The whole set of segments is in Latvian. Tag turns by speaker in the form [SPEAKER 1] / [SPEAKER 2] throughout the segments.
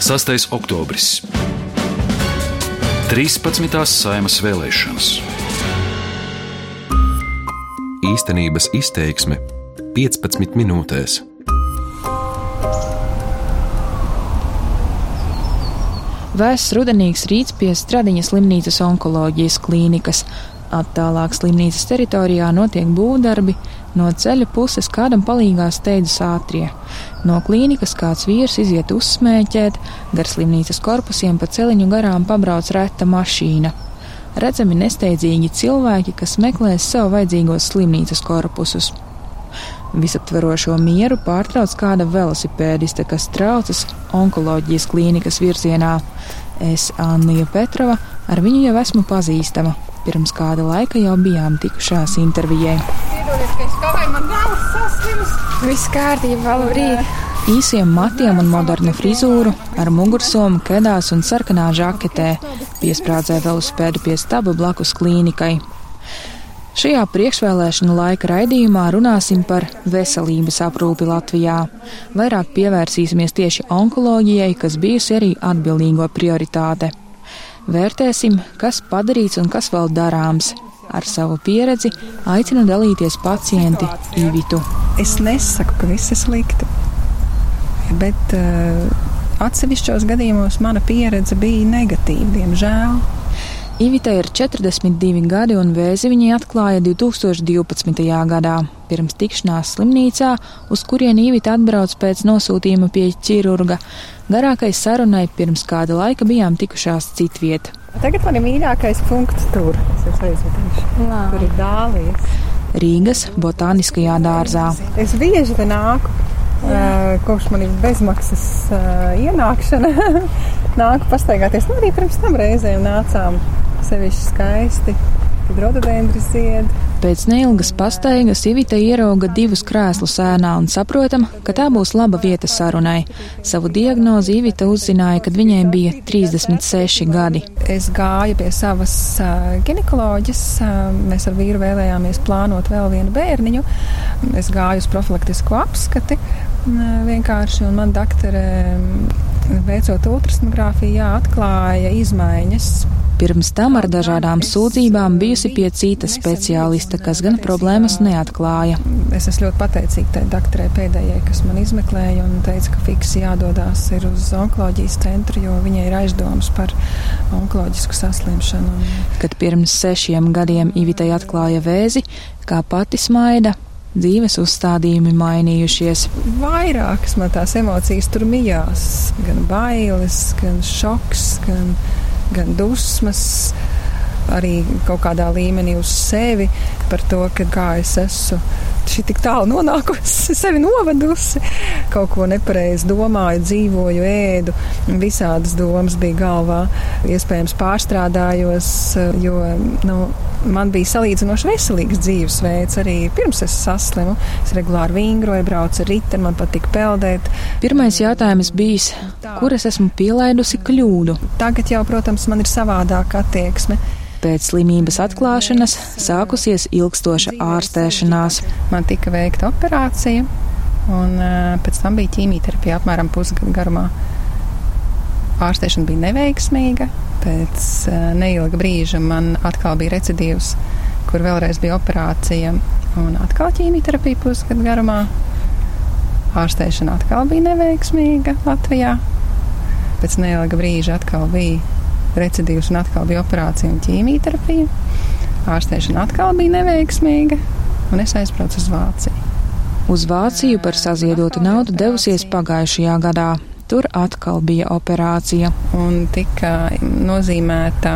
[SPEAKER 1] 6. oktobris. 13. saimas vēlēšanas.
[SPEAKER 2] Īstenības izteiksme 15 minūtēs.
[SPEAKER 3] Vēsts rudenīgs rīts pie Stradiņas slimnīcas onkoloģijas klīnikas. Attālāk slimnīcas teritorijā notiek būvdarbi, no ceļa puses kādam palīgā steidzas ātrie. No klīnikas kāds vīrs iziet uzsmēķēt, gar slimnīcas korpusiem pa celiņu garām pabrauc reta mašīna. Redzami nesteidzīgi cilvēki, kas meklēs sev vajadzīgos slimnīcas korpusus. Visaptverošo mieru pārtrauc kāda velosipēdiste, kas traucas onkoloģijas klīnikas virzienā. Es, Anna Petrova, ar viņu jau esmu pazīstama. Pirms kāda laika jau bijām tikušās intervijai.
[SPEAKER 4] Piedodiet, ka es kavēju, man galvas saslims.
[SPEAKER 5] Viss kārtībā, labrīt!
[SPEAKER 3] Īsiem matiem un modernu frizūru, ar mugursomu, kedās un sarkanā žaketē, piesprādzē velosipēdu pie staba blakus klīnikai. Šajā priekšvēlēšana laika raidījumā runāsim par veselības aprūpi Latvijā. Vairāk pievērsīsimies tieši onkoloģijai, kas bijusi arī atbildīgo prioritāte. Vērtēsim, kas padarīts un kas vēl darāms. Ar savu pieredzi aicinu dalīties pacienti Ivitu.
[SPEAKER 4] Es nesaku, ka viss ir slikti, bet uh, atsevišķos gadījumos mana pieredze bija negatīva, diemžēl.
[SPEAKER 3] Ivita ir 42 gadi un vēzi viņai atklāja 2012. gadā. Pirms tikšanās slimnīcā, uz kurien Ivita atbrauc pēc nosūtījuma pie ķirurga, garākais sarunai pirms kāda laika bijām tikušās citviet.
[SPEAKER 4] Tagad man ir mīļākais punkts tur. Tur ir dālijas.
[SPEAKER 3] Rīgas botāniskajā dārzā.
[SPEAKER 4] Es bieži te nāku. Uh, kopš man ir bezmaksas ienākšana, nāku pastaigāties. Nu, arī pirms tam reizēm nācām sevišķi skaisti, kad rododendri zied.
[SPEAKER 3] Pēc neilgas pastaigas Ivita ierauga divus krēslus ēnā un saprotam, ka tā būs laba vieta sarunai. Savu diagnozi Ivita uzzināja, kad viņai bija 36 gadi.
[SPEAKER 4] Es gāju pie savas ginekoloģijas. Mēs ar vīru vēlējāmies plānot vēl vienu bērniņu. Es gāju uz profilaktisku apskati vienkārši, un man doktore, veicot ultrasonogrāfiju, atklāja izmaiņas
[SPEAKER 3] Pirms tam ar dažādām sūdzībām bijusi pie cita speciālista, kas gan problēmas neatklāja.
[SPEAKER 4] Es esmu ļoti pateicīga tai doktorai pēdējai, kas man izmeklēja un teica, ka fiksi jādodās ir uz onkoloģijas centru, jo viņai ir aizdomas par onkoloģisku saslimšanu.
[SPEAKER 3] Kad pirms sešiem gadiem Ivitai atklāja vēzi, kā pati smaida, dzīves uzstādījumi mainījušies.
[SPEAKER 4] Vairākas man tās emocijas tur mijās, gan bailes, gan šoks, gan gan dusmas, arī kaut kādā līmenī uz sevi par to, kā es esmu šī tik tālu nonākusi, sevi novedusi, kaut ko nepareizi domāju, dzīvoju, ēdu. Visādas domas bija galvā. Iespējams, pārstrādājos, jo nu, man bija salīdzinoši veselīgs dzīvesveids. Arī pirms es saslimu, es regulāri vingroju, braucu ar riteni, man patīk peldēt.
[SPEAKER 3] Pirmais jautājums bija, kur es esmu pielaidusi kļūdu?
[SPEAKER 4] Tagad jau, protams, man ir savādāka attieksme.
[SPEAKER 3] Pēc slimības atklāšanas sākusies ilgstoša ārstēšanās.
[SPEAKER 4] Man tika veikta operācija, un pēc tam bija ķīmijterapija apmēram pusgadu garumā. Ārstēšana bija neveiksmīga. Pēc neilga brīža man atkal bija recidīvs, kur vēlreiz bija operācija un atkal ķīmijterapija pusgadu garumā. Ārstēšana atkal bija neveiksmīga Latvijā. Pēc neilga brīža atkal bija recidīvs un atkal bija operācija un ķīmijterapija. Ārstēšana atkal bija neveiksmīga, un es aizbraucu uz Vāciju.
[SPEAKER 3] Uz Vāciju par saziedotu naudu devusies pagājušajā gadā. Tur atkal bija operācija.
[SPEAKER 4] Un tika nozīmēta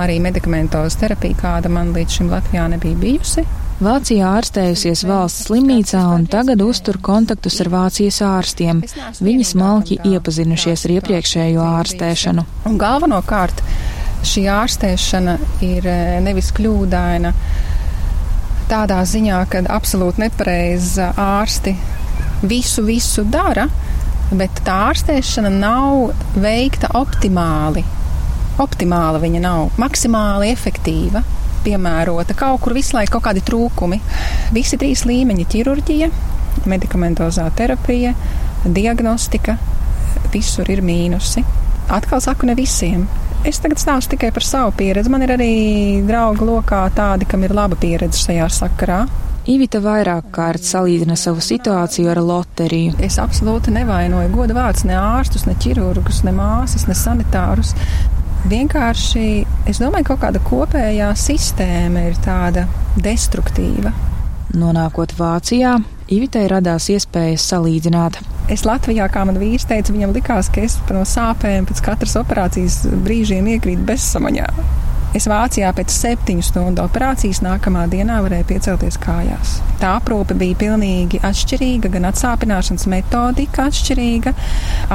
[SPEAKER 4] arī medikamentoza terapija, kāda man līdz šim Latvijā nebija bijusi.
[SPEAKER 3] Vācijā ārstējusies valsts slimnīcā un tagad uztur kontaktus ar Vācijas ārstiem. Viņi smalki iepazinušies ar iepriekšējo ārstēšanu.
[SPEAKER 4] Un galvenokārt šī ārstēšana ir nevis kļūdaina tādā ziņā, ka absolūti nepareiza ārsti visu, visu dara, bet tā ārstēšana nav veikta optimāli. Optimāla viņa nav, maksimāli efektīva piemērota. Kaut kur visu laiku kaut kādi trūkumi. Visi trīs līmeņi - ķirurģija, medikamentozā terapija, diagnostika. visur ir mīnusi. Atkal saku, ne visiem. Es tagad stāstu tikai par savu pieredzi. Man ir arī draugi lokā tādi, kam ir laba pieredze šajā sakarā.
[SPEAKER 3] Ivita vairāk kārt salīdzina savu situāciju ar loteriju.
[SPEAKER 4] Es absolūti nevainoju godu vārds ne ārstus, ne ķirurgus, ne māsas, ne sanitārus. Vienkārši es domāju, ka kaut kāda kopējā sistēma ir tāda destruktīva.
[SPEAKER 3] Nonākot Vācijā, Ivitai radās iespējas salīdzināt.
[SPEAKER 4] Es Latvijā, kā man vīrs teica, viņam likās, ka es no sāpēm pēc katras operācijas brīžiem iekrītu bezsamaņā. Es Vācijā pēc septiņu stundu operācijas nākamā dienā varēju piecelties kājās. Tā aprūpe bija pilnīgi atšķirīga, gan atsāpināšanas metodika atšķirīga,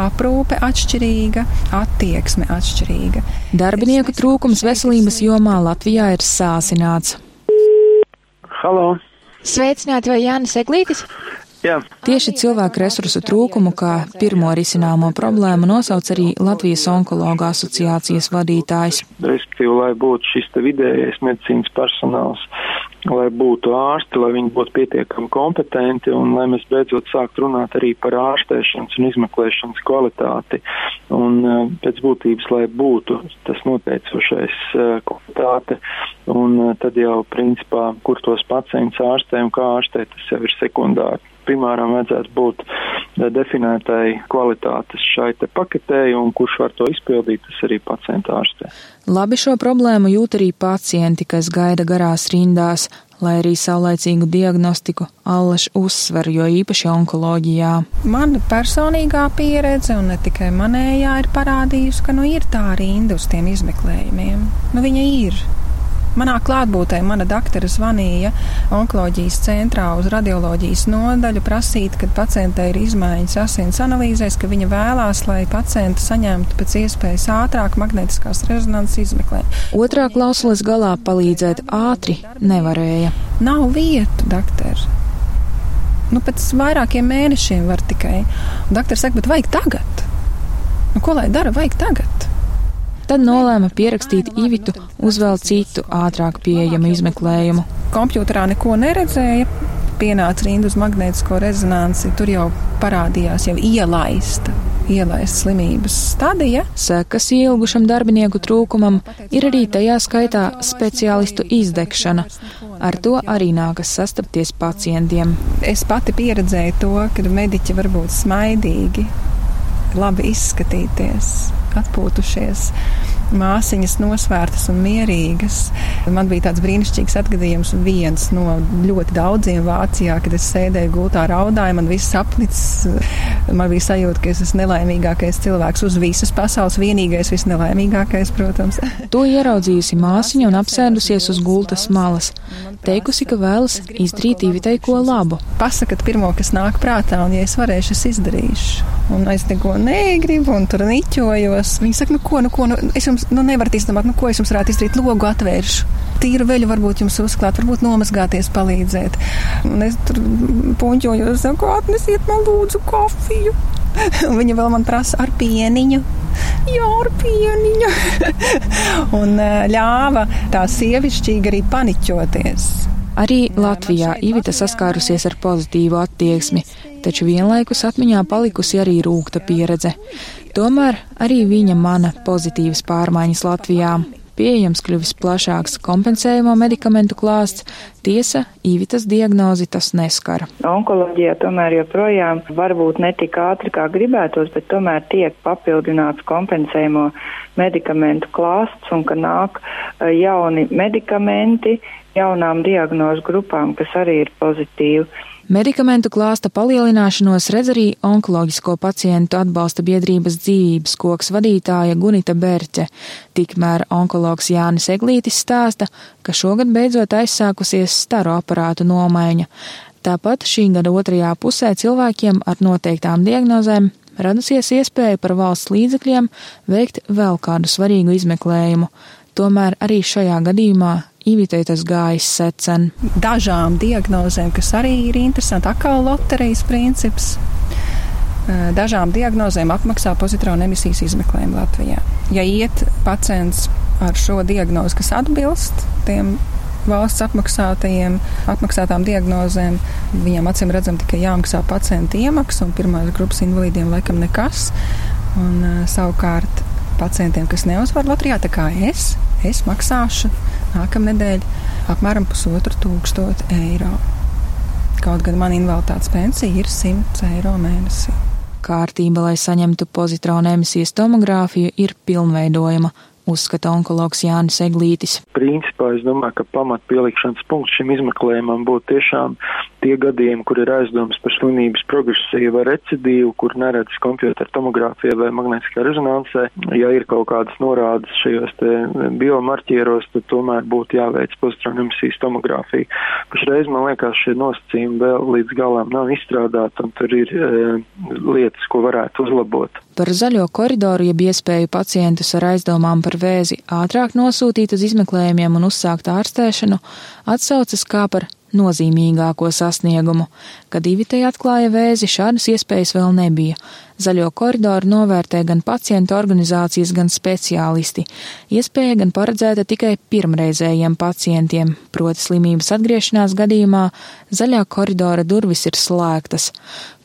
[SPEAKER 4] aprūpe atšķirīga, attieksme atšķirīga.
[SPEAKER 3] Darbinieku trūkums veselības jomā Latvijā ir sāsināts.
[SPEAKER 6] Halo!
[SPEAKER 5] Sveicināti, vai Jānis Eglītis?
[SPEAKER 6] Jā,
[SPEAKER 3] Tieši cilvēku resursu trūkumu kā pirmo risināmo problēmu nosauc arī Latvijas onkologa asociācijas vadītājs.
[SPEAKER 6] respektīvi, lai būtu šis te vidējais medicīnas personāls, lai būtu ārsti, lai viņi būtu pietiekami kompetenti un lai mēs beidzot sāktu runāt arī par ārstēšanas un izmeklēšanas kvalitāti. Un eh, pēc būtības, lai būtu tas noteicošais eh, kvalitāte, un eh, tad jau principā, kur tos pacients ārstē un kā ārstē, tas jau ir sekundāri. Primāram vajadzētu būt eh, definētai kvalitātes šai te paketēji, un kurš var to izpildīt, tas arī pacienta ārstē.
[SPEAKER 3] Labi šo problēmu jūt arī pacienti, kas gaida garās rindās, lai arī saulaicīgu diagnostiku allaž uzsver, jo īpaši onkoloģijā.
[SPEAKER 4] Mana personīgā pieredze, un ne tikai manējā, ir parādījusi, ka nu ir tā rinda uz tiem izmeklējumiem. Nu, viņa ir. Manā klātbūtnē mana doktora zvanīja onkoloģijas centrā uz radioloģijas nodaļu, prasīt, kad pacientei ir izmaiņas asins analīzēs, ka viņa vēlās, lai pacienti saņemtu pēc iespējas ātrāk magnetiskās rezonanses izmeklējumu.
[SPEAKER 3] Otrā klausulas galā palīdzēt ātri nevarēja.
[SPEAKER 4] Nav vietu, doktor. Nu, pēc vairākiem mēnešiem var tikai. Doktor saka, bet vajag tagad. Nu, ko lai dara, vajag tagad.
[SPEAKER 3] Tad nolēma pierakstīt Ivitu uz vēl citu ātrāk pieejamu izmeklējumu.
[SPEAKER 4] Kompjuterā neko neredzēja. Pienāca rinda uz magnētisko rezonanci. Tur jau parādījās jau ielaista, ielaista slimības stadija.
[SPEAKER 3] Sekas ilgušam darbinieku trūkumam ir arī tajā skaitā speciālistu izdegšana. Ar to arī nākas sastapties pacientiem.
[SPEAKER 4] Es pati pieredzēju to, ka mediķi var būt smaidīgi, labi izskatīties, atpūtušies. Māsiņas nosvērtas un mierīgas. Man bija tāds brīnišķīgs atgadījums, viens no ļoti daudziem Vācijā, kad es sēdēju gultā, raudāju, man viss apnicis. Man bija sajūta, ka es esmu nelaimīgākais cilvēks uz visas pasaules, vienīgais visnelaimīgākais, protams.
[SPEAKER 3] To ieraudzījusi māsiņa un apsēdusies uz gultas malas, teikusi, ka vēlas izdarīt Ivitai ko labu.
[SPEAKER 4] Pasakat pirmo, kas nāk prātā, un ja es varēšu, es izdarīšu. Un es neko negribu, un tur niķojos. Viņi saka, nu ko, nu ko, nu, es jums nu, nevaru izdomāt, nu ko es jums varētu izdarīt, logu atvēršu. Tīru veļu varbūt jums uzklāt, varbūt nomazgāties, palīdzēt. Un es tur puņķojos, saku, atnesiet man lūdzu kofiju. Un viņa vēl man prasa ar pieniņu. Jā, ar pieniņu. un ļāva tā sievišķīgi arī paniķoties.
[SPEAKER 3] Arī Latvijā Ivita saskārusies ar pozitīvu attieksmi, taču vienlaikus atmiņā palikusi arī rūkta pieredze. Tomēr arī viņa mana pozitīvas pārmaiņas Latvijā. Pieejams kļuvis plašāks kompensējumu medikamentu klāsts, tiesa īvitas diagnozi tas neskara.
[SPEAKER 7] Onkoloģijā tomēr joprojām varbūt ne tik ātri kā gribētos, bet tomēr tiek papildināts kompensējumu medikamentu klāsts un ka nāk jauni medikamenti jaunām diagnozu grupām, kas arī ir pozitīvi.
[SPEAKER 3] Medikamentu klāsta palielināšanos redz arī onkoloģisko pacientu atbalsta biedrības dzīvības koks vadītāja Gunita Berķe. Tikmēr onkologs Jānis Eglītis stāsta, ka šogad beidzot aizsākusies staru aparātu nomaiņa. Tāpat šī gada otrajā pusē cilvēkiem ar noteiktām diagnozēm radusies iespēja par valsts līdzekļiem veikt vēl kādu svarīgu izmeklējumu. Tomēr arī šajā gadījumā Ivitei tas gājis secen.
[SPEAKER 4] Dažām diagnozēm, kas arī ir interesanti, atkal loterijas princips. Dažām diagnozēm apmaksā pozitronu emisijas izmeklējumu Latvijā. Ja iet pacients ar šo diagnozi, kas atbilst tiem valsts apmaksātajiem, apmaksātām diagnozēm, viņam acīm redzam tikai jāmaksā pacienta iemaksa, un pirmās grupas invalīdiem laikam nekas. Un, uh, savukārt pacientiem, kas neuzvar Latvijā, tā kā es, es maksāšu nākamnedēļ apmēram pusotru tūkstotu eiro. Kaut gan man invaliditātes pensija ir 100 eiro mēnesī.
[SPEAKER 3] Kārtība, lai saņemtu pozitronu emisijas tomogrāfiju, ir pilnveidojama uzskata onkologs Jānis Eglītis.
[SPEAKER 6] Principā es domāju, ka pamat pielikšanas punkts šim izmeklējumam būtu tiešām tie gadījumi, kur ir aizdomas par slimības progresiju vai recidīvu, kur neredz kompjūtera tomogrāfijā vai magnetiskā rezonansē. Ja ir kaut kādas norādes šajos biomarķieros, tad tomēr būtu jāveic pozitronu emisijas tomogrāfija. Pašreiz man liekas, šie nosacījumi vēl līdz galam nav izstrādāti un tur ir e, lietas, ko varētu uzlabot.
[SPEAKER 3] Par zaļo koridoru, jeb iespēju pacientus ar aizdomām par vēzi ātrāk nosūtīt uz izmeklējumiem un uzsākt ārstēšanu, atsaucas kā par nozīmīgāko sasniegumu. Kad Ivitei atklāja vēzi, šādas iespējas vēl nebija. Zaļo koridoru novērtē gan pacientu organizācijas, gan speciālisti. Iespēja gan paredzēta tikai pirmreizējiem pacientiem, proti slimības atgriešanās gadījumā zaļā koridora durvis ir slēgtas.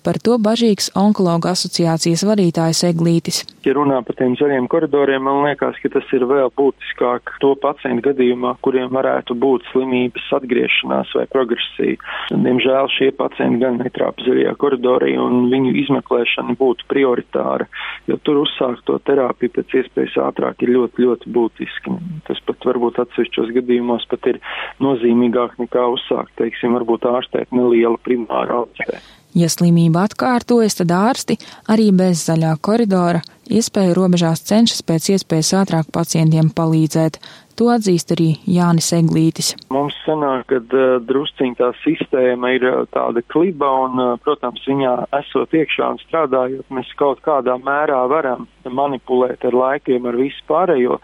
[SPEAKER 3] Par to bažīgs onkologa asociācijas vadītājs Eglītis.
[SPEAKER 6] Ja runā par tiem zaļiem koridoriem, man liekas, ka tas ir vēl būtiskāk to pacientu gadījumā, kuriem varētu būt slimības atgriešanās vai progresija. Diemžēl šie pacienti gan netrāpa zaļajā koridorī un viņu izmeklēšana būtu prioritāra, jo tur uzsākt to terapiju pēc iespējas ātrāk ir ļoti, ļoti būtiski. Tas pat varbūt atsevišķos gadījumos pat ir nozīmīgāk nekā uzsākt, teiksim, varbūt ārstēt nelielu primāru ārstē.
[SPEAKER 3] Ja slimība atkārtojas, tad ārsti arī bez zaļā koridora iespēju robežās cenšas pēc iespējas ātrāk pacientiem palīdzēt. To atzīst arī Jānis Eglītis.
[SPEAKER 6] Mums sanāk, ka uh, drusciņ tā sistēma ir tāda kliba un, protams, viņā esot iekšā un strādājot, mēs kaut kādā mērā varam manipulēt ar laikiem, ar visu pārējo,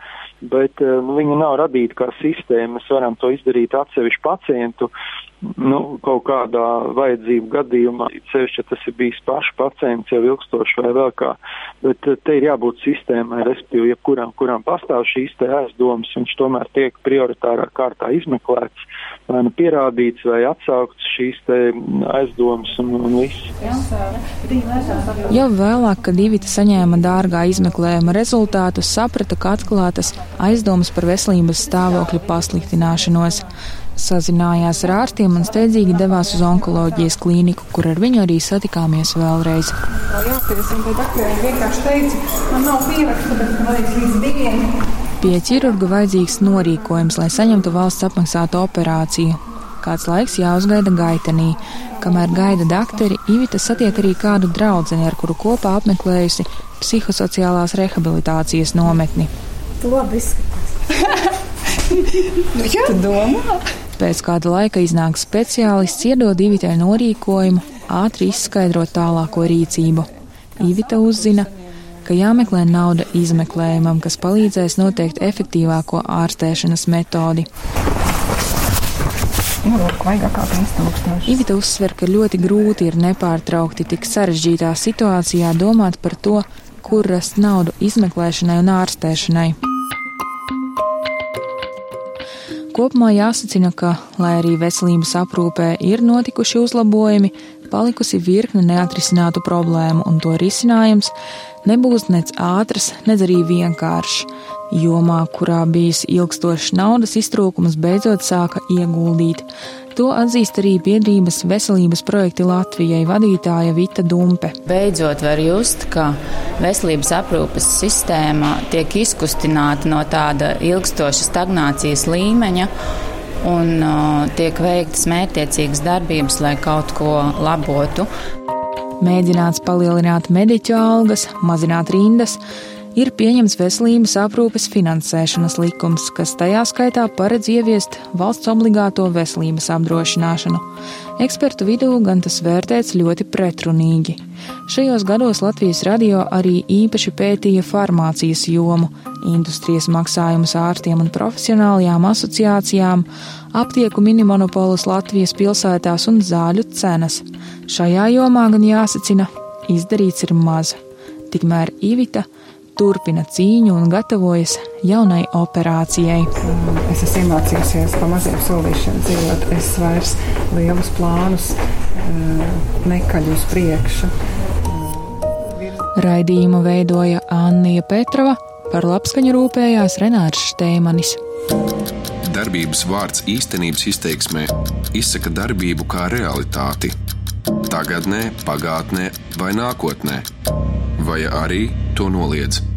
[SPEAKER 6] bet nu, viņa nav radīta kā sistēma. Mēs varam to izdarīt atsevišķu pacientu nu, kaut kādā vajadzību gadījumā, cevišķi, ja tas ir bijis pašs pacients jau ilgstoši vai vēl kā, bet eh, te ir jābūt sistēmai, respektīvi, jebkuram, kuram pastāv šīs te aizdomas, viņš tomēr tiek prioritārā kārtā izmeklēts, vai nu pierādīts, vai atsaukts šīs te aizdomas un, un viss.
[SPEAKER 3] Jau vēlāk, kad Divita saņēma dārgā izmeklējuma rezultātus, saprata, ka atklātas aizdomas par veselības stāvokļa pasliktināšanos sazinājās ar ārstiem un steidzīgi devās uz onkoloģijas klīniku, kur ar viņu arī satikāmies vēlreiz. Pie ķirurga vajadzīgs norīkojums, lai saņemtu valsts apmaksātu operāciju. Kāds laiks jāuzgaida gaitenī. Kamēr gaida dakteri, Ivita satiek arī kādu draudzeni, ar kuru kopā apmeklējusi psihosociālās rehabilitācijas nometni.
[SPEAKER 4] Tu labi izskaties. nu, jā, tu domā?
[SPEAKER 3] Pēc kāda laika iznāk speciālists, iedod Ivitai norīkojumu, ātri izskaidrot tālāko rīcību. Ivita uzzina, ka jāmeklē nauda izmeklējumam, kas palīdzēs noteikt efektīvāko ārstēšanas metodi. Ivita uzsver, ka ļoti grūti ir nepārtraukti tik sarežģītā situācijā domāt par to, kur rast naudu izmeklēšanai un ārstēšanai. Kopumā jāsacina, ka, lai arī veselības aprūpē ir notikuši uzlabojumi, palikusi virkne neatrisinātu problēmu, un to risinājums nebūs nec ātrs, nec arī vienkāršs. Jomā, kurā bijis ilgstošs naudas iztrūkums, beidzot sāka ieguldīt. To atzīst arī biedrības veselības projekti Latvijai vadītāja Vita Dumpe.
[SPEAKER 8] Beidzot var just, ka veselības aprūpes sistēma tiek izkustināta no tāda ilgstoša stagnācijas līmeņa un uh, tiek veiktas mērķtiecīgas darbības, lai kaut ko labotu.
[SPEAKER 3] Mēģināts palielināt mediķu algas, mazināt rindas, ir pieņemts veselības aprūpes finansēšanas likums, kas tajā skaitā paredz ieviest valsts obligāto veselības apdrošināšanu. Ekspertu vidū gan tas vērtēts ļoti pretrunīgi. Šajos gados Latvijas radio arī īpaši pētīja farmācijas jomu, industrijas maksājumus ārstiem un profesionālajām asociācijām, aptieku minimonopolus Latvijas pilsētās un zāļu cenas. Šajā jomā gan jāsacina, izdarīts ir maz. Tikmēr Ivita turpina cīņu un gatavojas jaunai operācijai.
[SPEAKER 4] Es esmu iemācījusies pa maziem solīšiem dzīvot. Es vairs lielus plānus nekaļu uz priekšu.
[SPEAKER 3] Raidījumu veidoja Annija Petrova, par labskaņu rūpējās Renārs Šteimanis.
[SPEAKER 2] Darbības vārds īstenības izteiksmē izsaka darbību kā realitāti. Tagatnē, pagātnē vai nākotnē, vai arī to noliedz.